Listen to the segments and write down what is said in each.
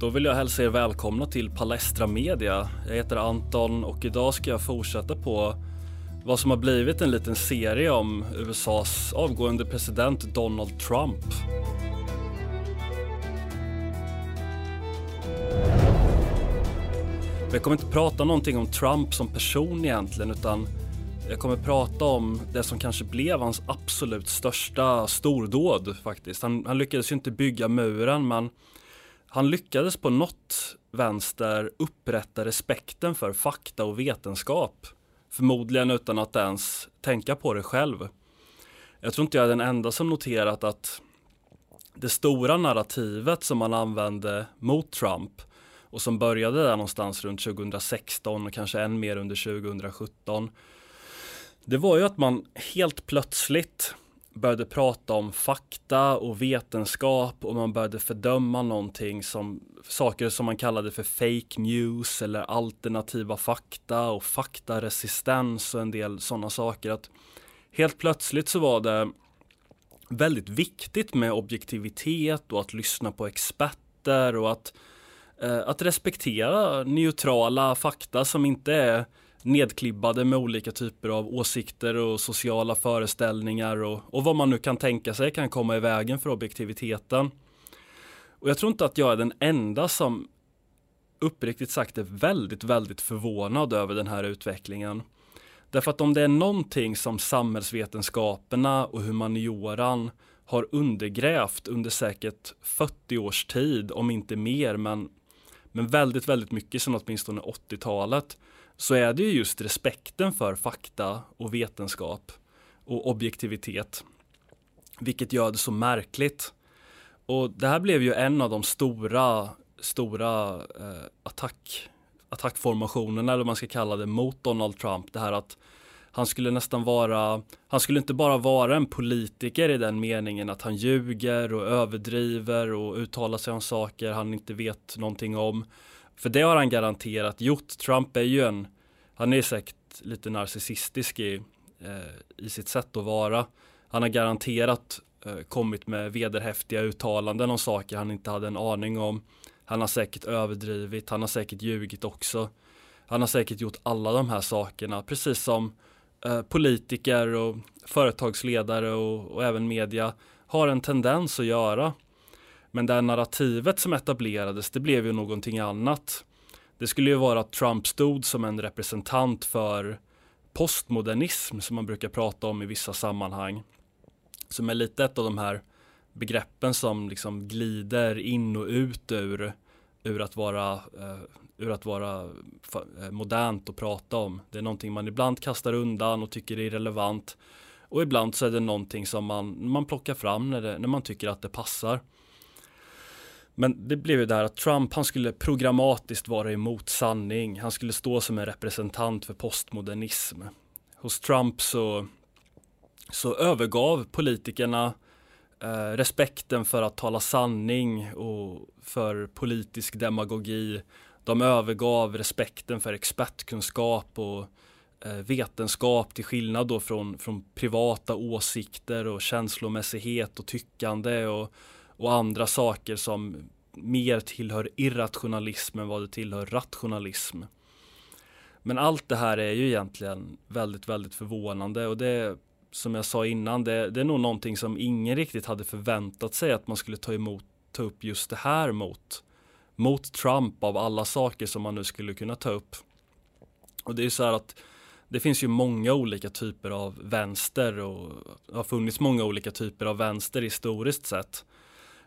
Då vill jag hälsa er välkomna till Palestra Media. Jag heter Anton och idag ska jag fortsätta på vad som har blivit en liten serie om USAs avgående president Donald Trump. Jag kommer inte prata någonting om Trump som person egentligen utan jag kommer prata om det som kanske blev hans absolut största stordåd faktiskt. Han, han lyckades ju inte bygga muren men han lyckades på något vänster upprätta respekten för fakta och vetenskap. Förmodligen utan att ens tänka på det själv. Jag tror inte jag är den enda som noterat att det stora narrativet som man använde mot Trump och som började där någonstans runt 2016 och kanske än mer under 2017. Det var ju att man helt plötsligt började prata om fakta och vetenskap och man började fördöma någonting som saker som man kallade för fake news eller alternativa fakta och faktaresistens och en del sådana saker. Att helt plötsligt så var det väldigt viktigt med objektivitet och att lyssna på experter och att, eh, att respektera neutrala fakta som inte är nedklibbade med olika typer av åsikter och sociala föreställningar och, och vad man nu kan tänka sig kan komma i vägen för objektiviteten. Och jag tror inte att jag är den enda som uppriktigt sagt är väldigt, väldigt förvånad över den här utvecklingen. Därför att om det är någonting som samhällsvetenskaperna och humanioran har undergrävt under säkert 40 års tid, om inte mer, men, men väldigt, väldigt mycket sedan åtminstone 80-talet, så är det ju just respekten för fakta och vetenskap och objektivitet. Vilket gör det så märkligt. Och det här blev ju en av de stora, stora eh, attack, attackformationerna, eller vad man ska kalla det, mot Donald Trump. Det här att han skulle nästan vara, han skulle inte bara vara en politiker i den meningen att han ljuger och överdriver och uttalar sig om saker han inte vet någonting om. För det har han garanterat gjort. Trump är ju en, han är säkert lite narcissistisk i, eh, i sitt sätt att vara. Han har garanterat eh, kommit med vederhäftiga uttalanden om saker han inte hade en aning om. Han har säkert överdrivit, han har säkert ljugit också. Han har säkert gjort alla de här sakerna, precis som eh, politiker och företagsledare och, och även media har en tendens att göra. Men det här narrativet som etablerades, det blev ju någonting annat. Det skulle ju vara att Trump stod som en representant för postmodernism som man brukar prata om i vissa sammanhang. Som är lite ett av de här begreppen som liksom glider in och ut ur, ur att vara, eh, ur att vara eh, modernt att prata om. Det är någonting man ibland kastar undan och tycker är irrelevant. Och ibland så är det någonting som man, man plockar fram när, det, när man tycker att det passar. Men det blev ju det här att Trump, han skulle programmatiskt vara emot sanning. Han skulle stå som en representant för postmodernism. Hos Trump så, så övergav politikerna eh, respekten för att tala sanning och för politisk demagogi. De övergav respekten för expertkunskap och eh, vetenskap till skillnad då från, från privata åsikter och känslomässighet och tyckande och och andra saker som mer tillhör irrationalism än vad det tillhör rationalism. Men allt det här är ju egentligen väldigt, väldigt förvånande och det som jag sa innan, det, det är nog någonting som ingen riktigt hade förväntat sig att man skulle ta emot, ta upp just det här mot, mot Trump av alla saker som man nu skulle kunna ta upp. Och det är så här att det finns ju många olika typer av vänster och har funnits många olika typer av vänster historiskt sett.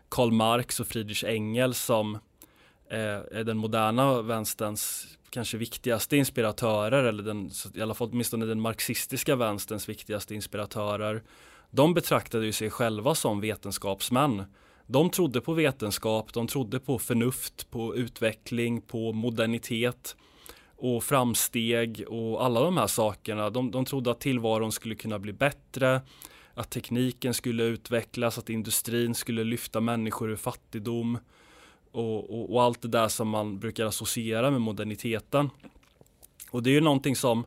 Karl Marx och Friedrich Engels som eh, är den moderna vänsterns kanske viktigaste inspiratörer eller den, i alla fall åtminstone den marxistiska vänsterns viktigaste inspiratörer. De betraktade ju sig själva som vetenskapsmän. De trodde på vetenskap, de trodde på förnuft, på utveckling, på modernitet och framsteg och alla de här sakerna. De, de trodde att tillvaron skulle kunna bli bättre, att tekniken skulle utvecklas, att industrin skulle lyfta människor ur fattigdom och, och, och, allt det där som man brukar associera med moderniteten. Och det är ju någonting som,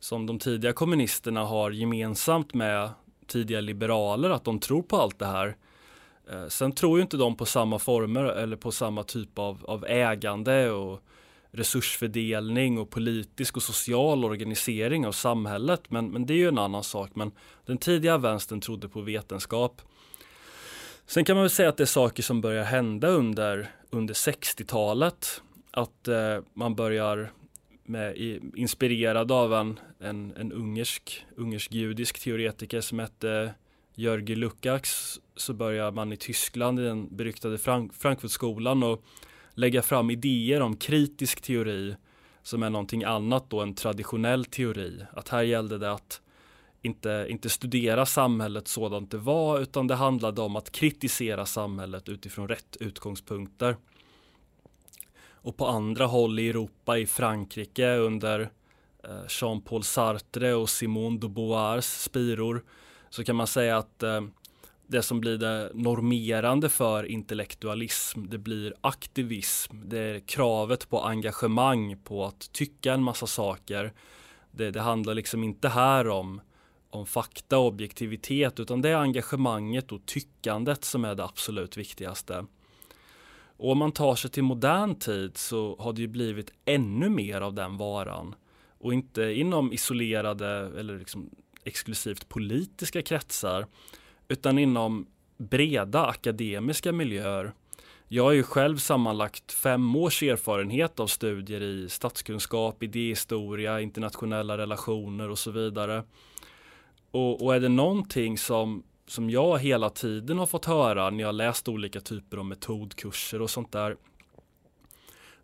som de tidiga kommunisterna har gemensamt med tidiga liberaler, att de tror på allt det här. Eh, sen tror ju inte de på samma former eller på samma typ av, av ägande och resursfördelning och politisk och social organisering av samhället. Men, men det är ju en annan sak. Men den tidiga vänstern trodde på vetenskap. Sen kan man väl säga att det är saker som börjar hända under, under 60-talet. Att eh, man börjar med, inspirerad av en, en, en ungersk, ungersk-judisk teoretiker som hette Jörgi Lukács så börjar man i Tyskland i den beryktade Frank Frankfurtskolan och lägga fram idéer om kritisk teori som är någonting annat då än traditionell teori. Att här gällde det att inte, inte studera samhället sådant det var utan det handlade om att kritisera samhället utifrån rätt utgångspunkter. Och på andra håll i Europa, i Frankrike under eh, Jean-Paul Sartre och Simone de Beauvoirs spiror så kan man säga att eh, det som blir det normerande för intellektualism, det blir aktivism, det är kravet på engagemang, på att tycka en massa saker. Det, det handlar liksom inte här om, om fakta och objektivitet, utan det är engagemanget och tyckandet som är det absolut viktigaste. Och om man tar sig till modern tid så har det ju blivit ännu mer av den varan. Och inte inom isolerade eller liksom exklusivt politiska kretsar utan inom breda akademiska miljöer. Jag har ju själv sammanlagt fem års erfarenhet av studier i statskunskap, idéhistoria, internationella relationer och så vidare. Och, och, är det någonting som, som jag hela tiden har fått höra när jag läst olika typer av metodkurser och sånt där,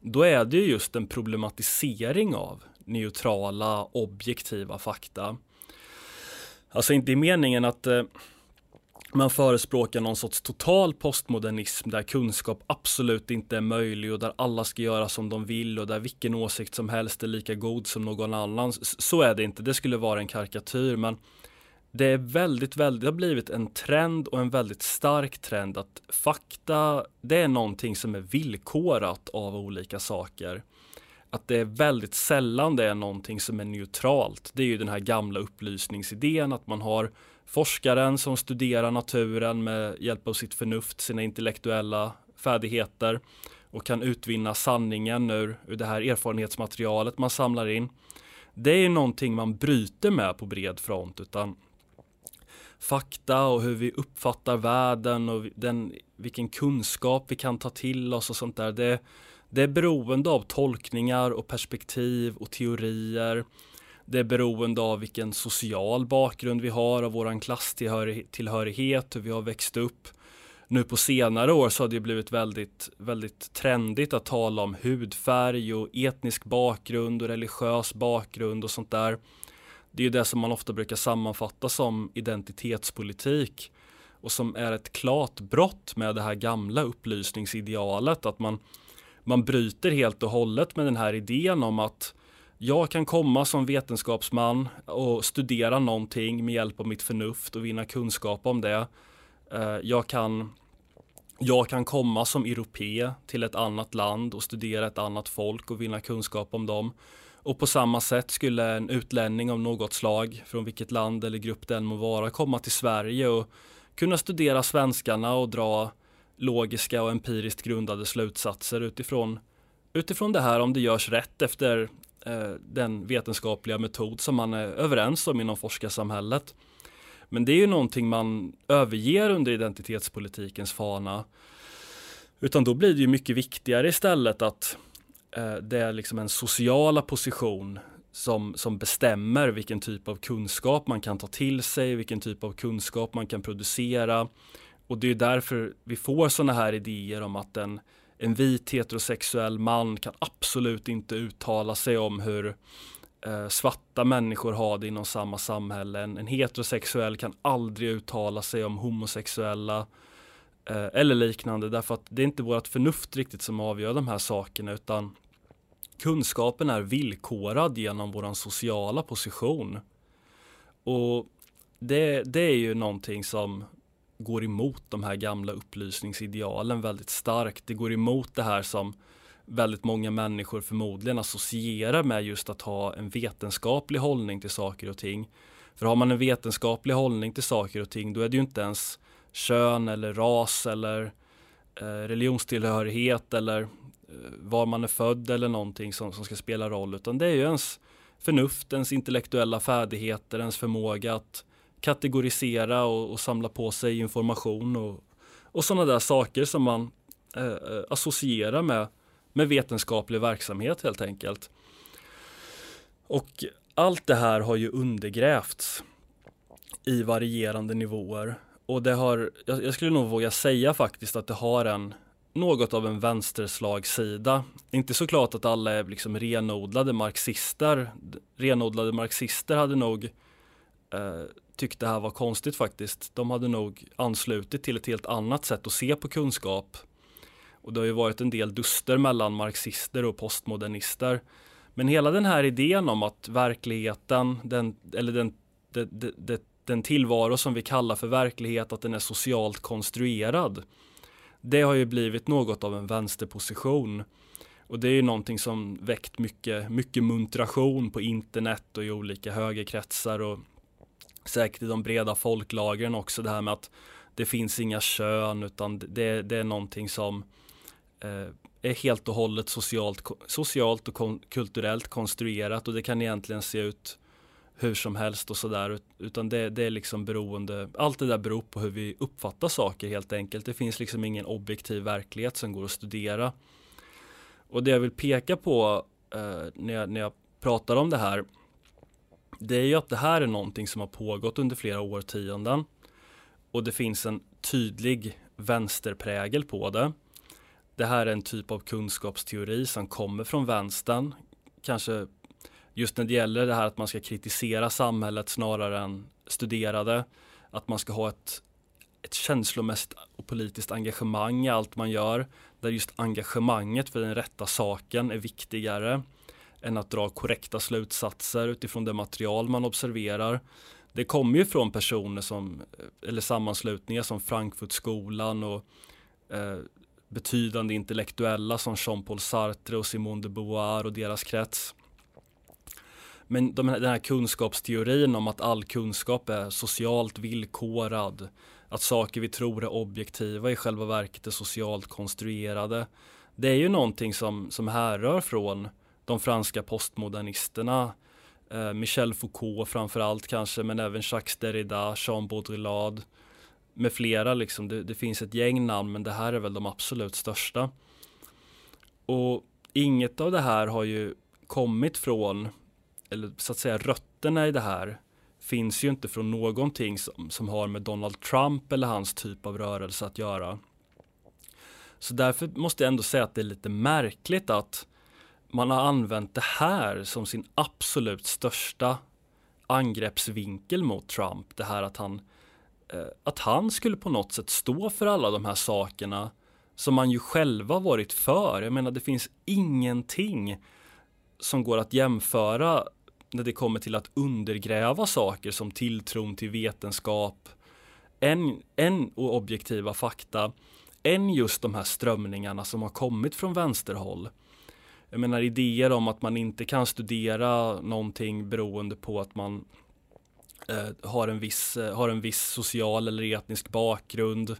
då är det just en problematisering av neutrala, objektiva fakta. Alltså inte i meningen att eh, man förespråkar någon sorts total postmodernism där kunskap absolut inte är möjlig och där alla ska göra som de vill och där vilken åsikt som helst är lika god som någon annans. Så är det inte, det skulle vara en karikatyr men det är väldigt, väldigt, det har blivit en trend och en väldigt stark trend att fakta, det är någonting som är villkorat av olika saker. Att det är väldigt sällan det är någonting som är neutralt. Det är ju den här gamla upplysningsidén att man har forskaren som studerar naturen med hjälp av sitt förnuft, sina intellektuella färdigheter och kan utvinna sanningen ur, ur det här erfarenhetsmaterialet man samlar in. Det är någonting man bryter med på bred front utan fakta och hur vi uppfattar världen och den, vilken kunskap vi kan ta till oss och sånt där. Det, det är beroende av tolkningar och perspektiv och teorier det är beroende av vilken social bakgrund vi har, av våran klasstillhörighet, hur vi har växt upp. Nu på senare år så har det blivit väldigt, väldigt trendigt att tala om hudfärg och etnisk bakgrund och religiös bakgrund och sånt där. Det är ju det som man ofta brukar sammanfatta som identitetspolitik och som är ett klart brott med det här gamla upplysningsidealet att man, man bryter helt och hållet med den här idén om att jag kan komma som vetenskapsman och studera någonting med hjälp av mitt förnuft och vinna kunskap om det. Eh, jag kan, jag kan komma som europe till ett annat land och studera ett annat folk och vinna kunskap om dem. Och på samma sätt skulle en utlänning av något slag, från vilket land eller grupp den må vara, komma till Sverige och kunna studera svenskarna och dra logiska och empiriskt grundade slutsatser utifrån, utifrån det här om det görs rätt efter Eh, den vetenskapliga metod som man är överens om inom forskarsamhället. Men det är ju någonting man överger under identitetspolitikens fana. Utan då blir det ju mycket viktigare istället att eh, det är liksom en sociala position som, som bestämmer vilken typ av kunskap man kan ta till sig, vilken typ av kunskap man kan producera. Och det är därför vi får sådana här idéer om att en en vit heterosexuell man kan absolut inte uttala sig om hur eh, svarta människor har det inom samma samhälle. En, en heterosexuell kan aldrig uttala sig om homosexuella eh, eller liknande därför att det är inte vårt förnuft riktigt som avgör de här sakerna utan kunskapen är villkorad genom våran sociala position. Och det, det är ju någonting som går emot de här gamla upplysningsidealen väldigt starkt. Det går emot det här som väldigt många människor förmodligen associerar med just att ha en vetenskaplig hållning till saker och ting. För har man en vetenskaplig hållning till saker och ting då är det ju inte ens kön eller ras eller eh, religionstillhörighet eller eh, var man är född eller någonting som, som ska spela roll utan det är ju ens förnuft, ens intellektuella färdigheter, ens förmåga att kategorisera och, och samla på sig information och, och sådana där saker som man eh, eh, associerar med, med vetenskaplig verksamhet helt enkelt. Och allt det här har ju undergrävts i varierande nivåer och det har, jag, jag skulle nog våga säga faktiskt att det har en något av en vänsterslagsida. Inte såklart att alla är liksom renodlade marxister. Renodlade marxister hade nog eh, tyckt det här var konstigt faktiskt. De hade nog anslutit till ett helt annat sätt att se på kunskap. Och det har ju varit en del duster mellan marxister och postmodernister. Men hela den här idén om att verkligheten, den, eller den, det, det, den tillvaro som vi kallar för verklighet, att den är socialt konstruerad. Det har ju blivit något av en vänsterposition. Och det är ju någonting som väckt mycket, mycket muntration på internet och i olika högerkretsar och säkert i de breda folklagren också det här med att det finns inga kön utan det, det är någonting som eh, är helt och hållet socialt, socialt och kon, kulturellt konstruerat och det kan egentligen se ut hur som helst och sådär utan det, det, är liksom beroende, allt det där beror på hur vi uppfattar saker helt enkelt. Det finns liksom ingen objektiv verklighet som går att studera. Och det jag vill peka på eh, när, jag, när jag pratar om det här det är ju att det här är någonting som har pågått under flera årtionden och det finns en tydlig vänsterprägel på det. Det här är en typ av kunskapsteori som kommer från vänstern, kanske just när det gäller det här att man ska kritisera samhället snarare än studerade. att man ska ha ett, ett känslomässigt och politiskt engagemang i allt man gör, där just engagemanget för den rätta saken är viktigare än att dra korrekta slutsatser utifrån det material man observerar. Det kommer ju från personer som, eller sammanslutningar som Frankfurtskolan och eh, betydande intellektuella som Jean-Paul Sartre och Simone de Beauvoir och deras krets. Men de, den här kunskapsteorin om att all kunskap är socialt villkorad, att saker vi tror är objektiva i själva verket är socialt konstruerade. Det är ju någonting som, som härrör från de franska postmodernisterna, eh, Michel Foucault framförallt kanske, men även Jacques Derrida, Jean Baudrillard med flera liksom. Det, det, finns ett gäng namn, men det här är väl de absolut största. Och inget av det här har ju kommit från, eller så att säga rötterna i det här finns ju inte från någonting som, som har med Donald Trump eller hans typ av rörelse att göra. Så därför måste jag ändå säga att det är lite märkligt att man har använt det här som sin absolut största angreppsvinkel mot Trump. Det här att han, eh, att han skulle på något sätt stå för alla de här sakerna som man ju själva varit för. Jag menar det finns ingenting som går att jämföra när det kommer till att undergräva saker som tilltron till vetenskap, en, en och objektiva fakta, än just de här strömningarna som har kommit från vänsterhåll jag menar idéer om att man inte kan studera någonting beroende på att man eh, har, en viss, eh, har en viss social eller etnisk bakgrund.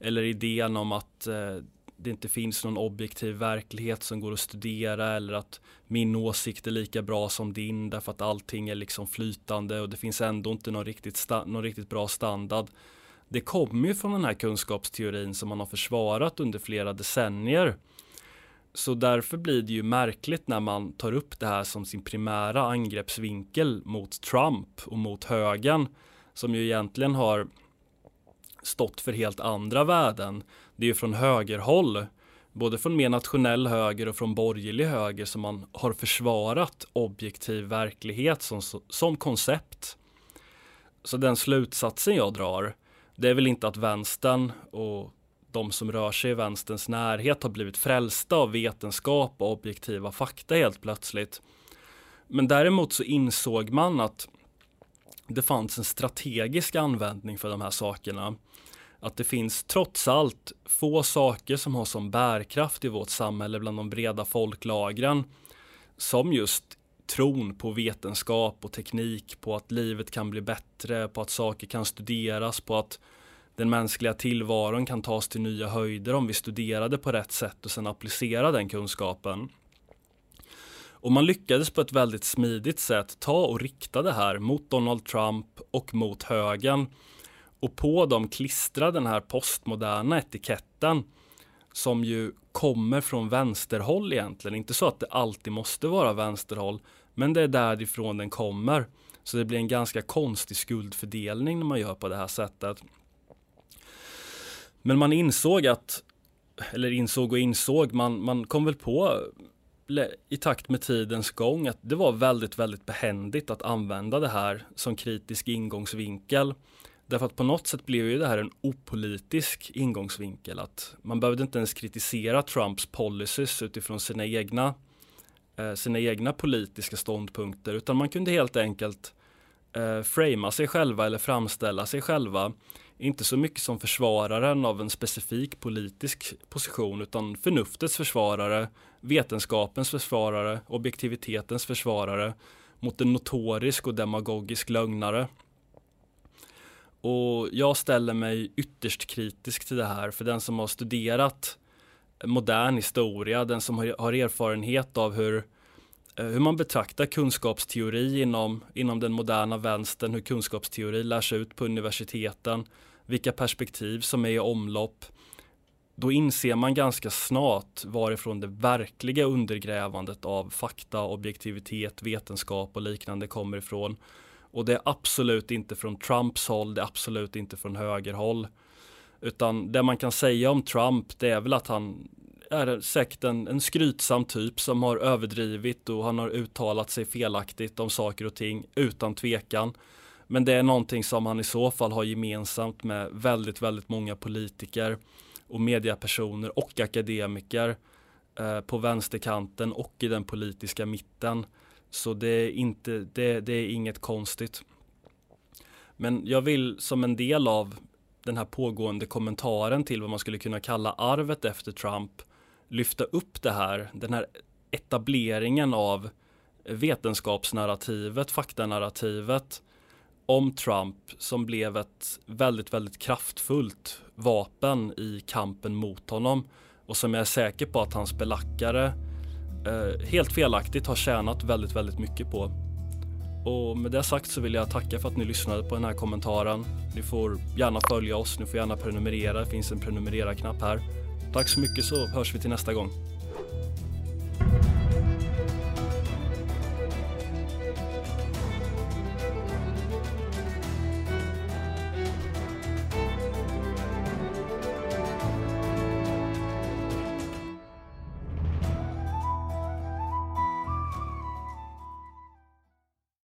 Eller idén om att eh, det inte finns någon objektiv verklighet som går att studera eller att min åsikt är lika bra som din därför att allting är liksom flytande och det finns ändå inte någon riktigt, någon riktigt bra standard. Det kommer ju från den här kunskapsteorin som man har försvarat under flera decennier så därför blir det ju märkligt när man tar upp det här som sin primära angreppsvinkel mot Trump och mot högern som ju egentligen har stått för helt andra värden. Det är ju från högerhåll, både från mer nationell höger och från borgerlig höger som man har försvarat objektiv verklighet som, som koncept. Så den slutsatsen jag drar, det är väl inte att vänstern och de som rör sig i vänsterns närhet har blivit frälsta av vetenskap och objektiva fakta helt plötsligt. Men däremot så insåg man att det fanns en strategisk användning för de här sakerna. Att det finns trots allt få saker som har som bärkraft i vårt samhälle bland de breda folklagren som just tron på vetenskap och teknik, på att livet kan bli bättre, på att saker kan studeras, på att den mänskliga tillvaron kan tas till nya höjder om vi studerade på rätt sätt och sen applicera den kunskapen. Och man lyckades på ett väldigt smidigt sätt ta och rikta det här mot Donald Trump och mot högern och på dem klistra den här postmoderna etiketten som ju kommer från vänsterhåll egentligen. Inte så att det alltid måste vara vänsterhåll, men det är därifrån den kommer. Så det blir en ganska konstig skuldfördelning när man gör på det här sättet. Men man insåg att, eller insåg och insåg, man, man kom väl på i takt med tidens gång att det var väldigt, väldigt behändigt att använda det här som kritisk ingångsvinkel. Därför att på något sätt blev ju det här en opolitisk ingångsvinkel. Att man behövde inte ens kritisera Trumps policies utifrån sina egna, eh, sina egna politiska ståndpunkter. Utan man kunde helt enkelt eh, framea sig själva eller framställa sig själva. Inte så mycket som försvararen av en specifik politisk position utan förnuftets försvarare, vetenskapens försvarare, objektivitetens försvarare mot en notorisk och demagogisk lögnare. Och jag ställer mig ytterst kritisk till det här för den som har studerat modern historia, den som har erfarenhet av hur, eh, Eh, hur man betraktar kunskapsteori inom, inom den moderna vänstern, hur kunskapsteori lärs ut på universiteten, vilka perspektiv som är i omlopp. Då inser man ganska snart varifrån det verkliga undergrävandet av fakta, objektivitet, vetenskap och liknande kommer ifrån. Och det är absolut inte från Trumps håll, det är absolut inte från högerhåll. Utan det man kan säga om Trump det är väl att han är säkert en, en skrytsam typ som har överdrivit och han har uttalat sig felaktigt om saker och ting utan tvekan. Men det är någonting som han i så fall har gemensamt med väldigt, väldigt många politiker och mediepersoner och akademiker eh, på vänsterkanten och i den politiska mitten. Så det är, inte, det, det är inget konstigt. Men jag vill som en del av den här pågående kommentaren till vad man skulle kunna kalla arvet efter Trump lyfta upp det här, den här etableringen av vetenskapsnarrativet, faktanarrativet om Trump som blev ett väldigt, väldigt kraftfullt vapen i kampen mot honom och som jag är säker på att hans belackare eh, helt felaktigt har tjänat väldigt, väldigt mycket på. Och med det sagt så vill jag tacka för att ni lyssnade på den här kommentaren. Ni får gärna följa oss, ni får gärna prenumerera, det finns en prenumerera-knapp här. Tack så mycket så hörs vi till nästa gång.